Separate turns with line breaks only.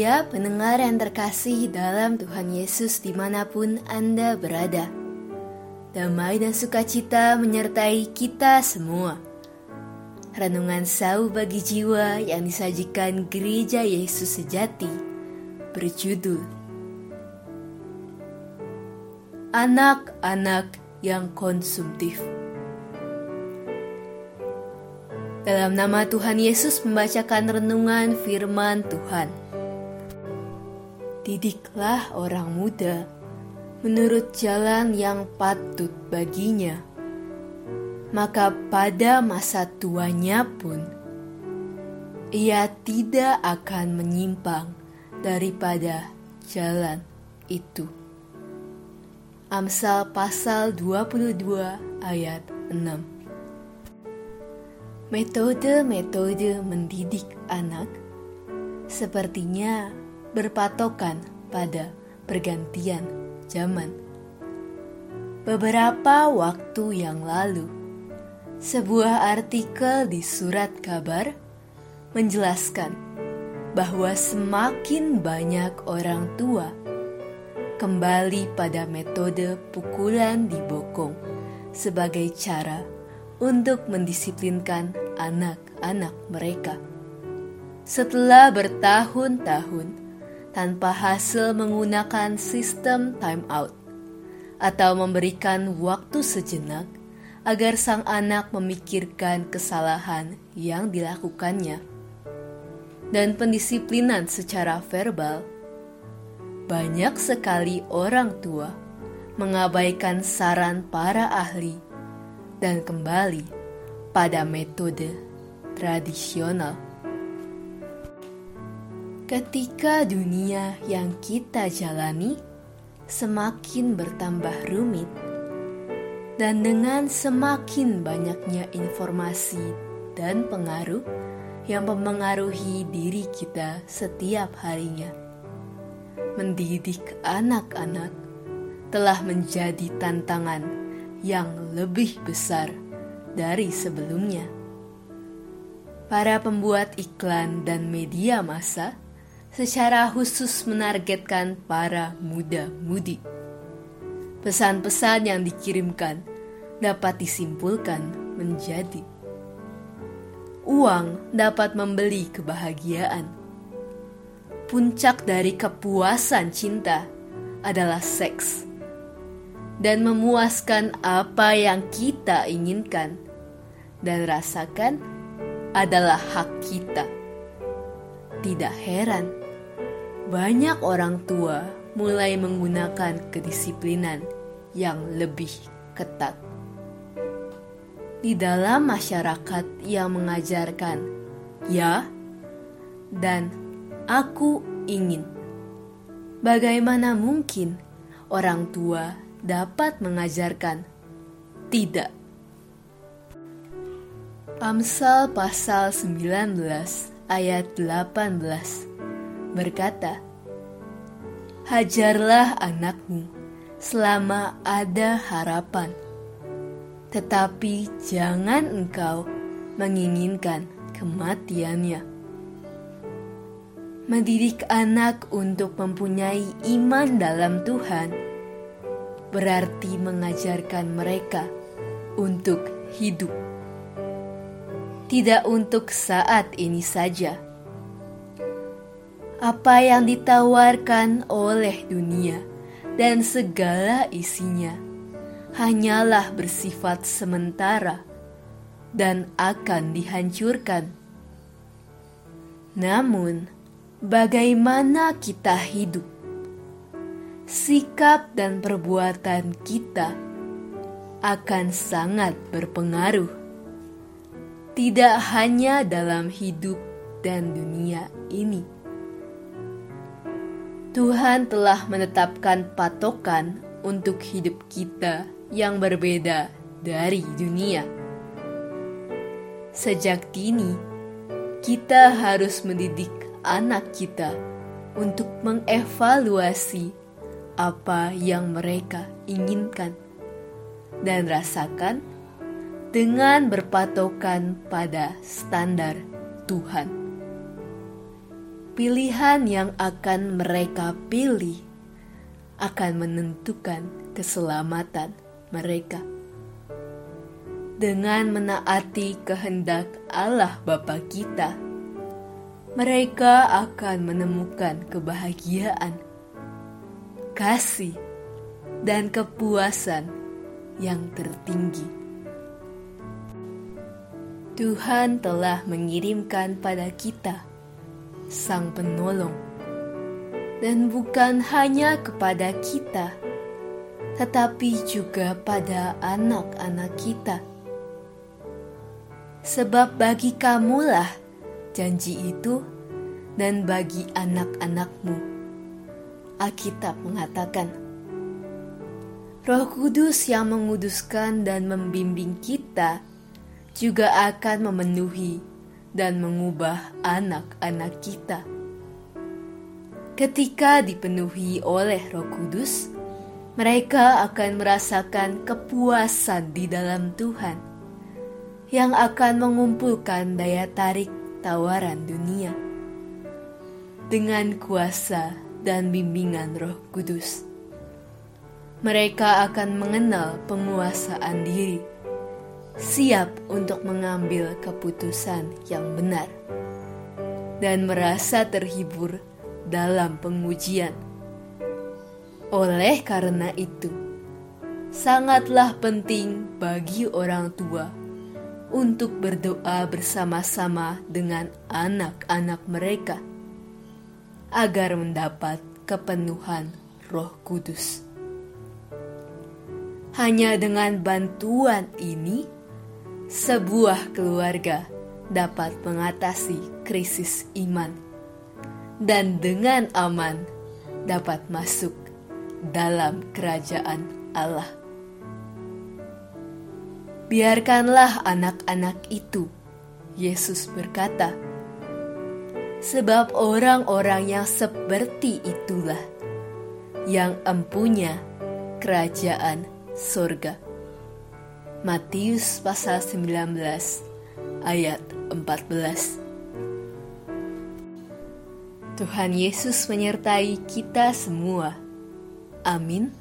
Ya, pendengar yang terkasih dalam Tuhan Yesus di mana pun Anda berada. Damai dan sukacita menyertai kita semua. Renungan sau bagi jiwa yang disajikan Gereja Yesus Sejati berjudul Anak-anak yang konsumtif. Dalam nama Tuhan Yesus membacakan renungan firman Tuhan. Didiklah orang muda menurut jalan yang patut baginya, maka pada masa tuanya pun ia tidak akan menyimpang daripada jalan itu. Amsal pasal 22 ayat 6 Metode-metode mendidik anak sepertinya berpatokan pada pergantian zaman. Beberapa waktu yang lalu, sebuah artikel di surat kabar menjelaskan bahwa semakin banyak orang tua kembali pada metode pukulan di bokong sebagai cara untuk mendisiplinkan anak-anak mereka. Setelah bertahun-tahun tanpa hasil menggunakan sistem time out atau memberikan waktu sejenak agar sang anak memikirkan kesalahan yang dilakukannya. Dan pendisiplinan secara verbal, banyak sekali orang tua mengabaikan saran para ahli dan kembali pada metode tradisional. Ketika dunia yang kita jalani semakin bertambah rumit, dan dengan semakin banyaknya informasi dan pengaruh yang mempengaruhi diri kita setiap harinya, mendidik anak-anak telah menjadi tantangan yang lebih besar dari sebelumnya. Para pembuat iklan dan media massa secara khusus menargetkan para muda-mudi. Pesan-pesan yang dikirimkan dapat disimpulkan menjadi uang dapat membeli kebahagiaan. Puncak dari kepuasan cinta adalah seks dan memuaskan apa yang kita inginkan dan rasakan adalah hak kita. Tidak heran banyak orang tua mulai menggunakan kedisiplinan yang lebih ketat. Di dalam masyarakat yang mengajarkan "ya" dan "aku ingin", bagaimana mungkin orang tua dapat mengajarkan "tidak"? Amsal pasal 19 ayat 18 berkata, Hajarlah anakmu selama ada harapan, tetapi jangan engkau menginginkan kematiannya. Mendidik anak untuk mempunyai iman dalam Tuhan berarti mengajarkan mereka untuk hidup, tidak untuk saat ini saja. Apa yang ditawarkan oleh dunia dan segala isinya hanyalah bersifat sementara dan akan dihancurkan. Namun, bagaimana kita hidup, sikap dan perbuatan kita akan sangat berpengaruh, tidak hanya dalam hidup dan dunia ini Tuhan telah menetapkan patokan untuk hidup kita yang berbeda dari dunia. Sejak dini, kita harus mendidik anak kita untuk mengevaluasi apa yang mereka inginkan dan rasakan dengan berpatokan pada standar Tuhan. pilihan yang akan mereka pilih akan menentukan keselamatan mereka. Dengan menaati kehendak Allah Bapa kita, mereka akan menemukan kebahagiaan, kasih, dan kepuasan yang tertinggi. Tuhan telah mengirimkan pada kita Sang Penolong, dan bukan hanya kepada kita, tetapi juga pada anak-anak kita Sebab bagi kamulah janji itu dan bagi anak-anakmu. Alkitab mengatakan, Roh Kudus yang menguduskan dan membimbing kita juga akan memenuhi dan mengubah anak-anak kita. Ketika dipenuhi oleh Roh Kudus, mereka akan merasakan kepuasan di dalam Tuhan yang akan mengumpulkan daya tarik tawaran dunia dengan kuasa dan bimbingan Roh Kudus. Mereka akan mengenal penguasaan diri, siap untuk mengambil keputusan yang benar, dan merasa terhibur dalam pengujian. Oleh karena itu, sangatlah penting bagi orang tua untuk berdoa bersama-sama dengan anak-anak mereka agar mendapat kepenuhan Roh Kudus. Hanya dengan bantuan ini, sebuah keluarga dapat mengatasi krisis iman dan dengan aman dapat masuk dalam kerajaan Allah. Biarkanlah anak-anak itu, Yesus berkata, sebab orang-orang yang seperti itulah yang empunya kerajaan sorga. Matius pasal 19 ayat 14 Tuhan Yesus menyertai kita semua. Amin.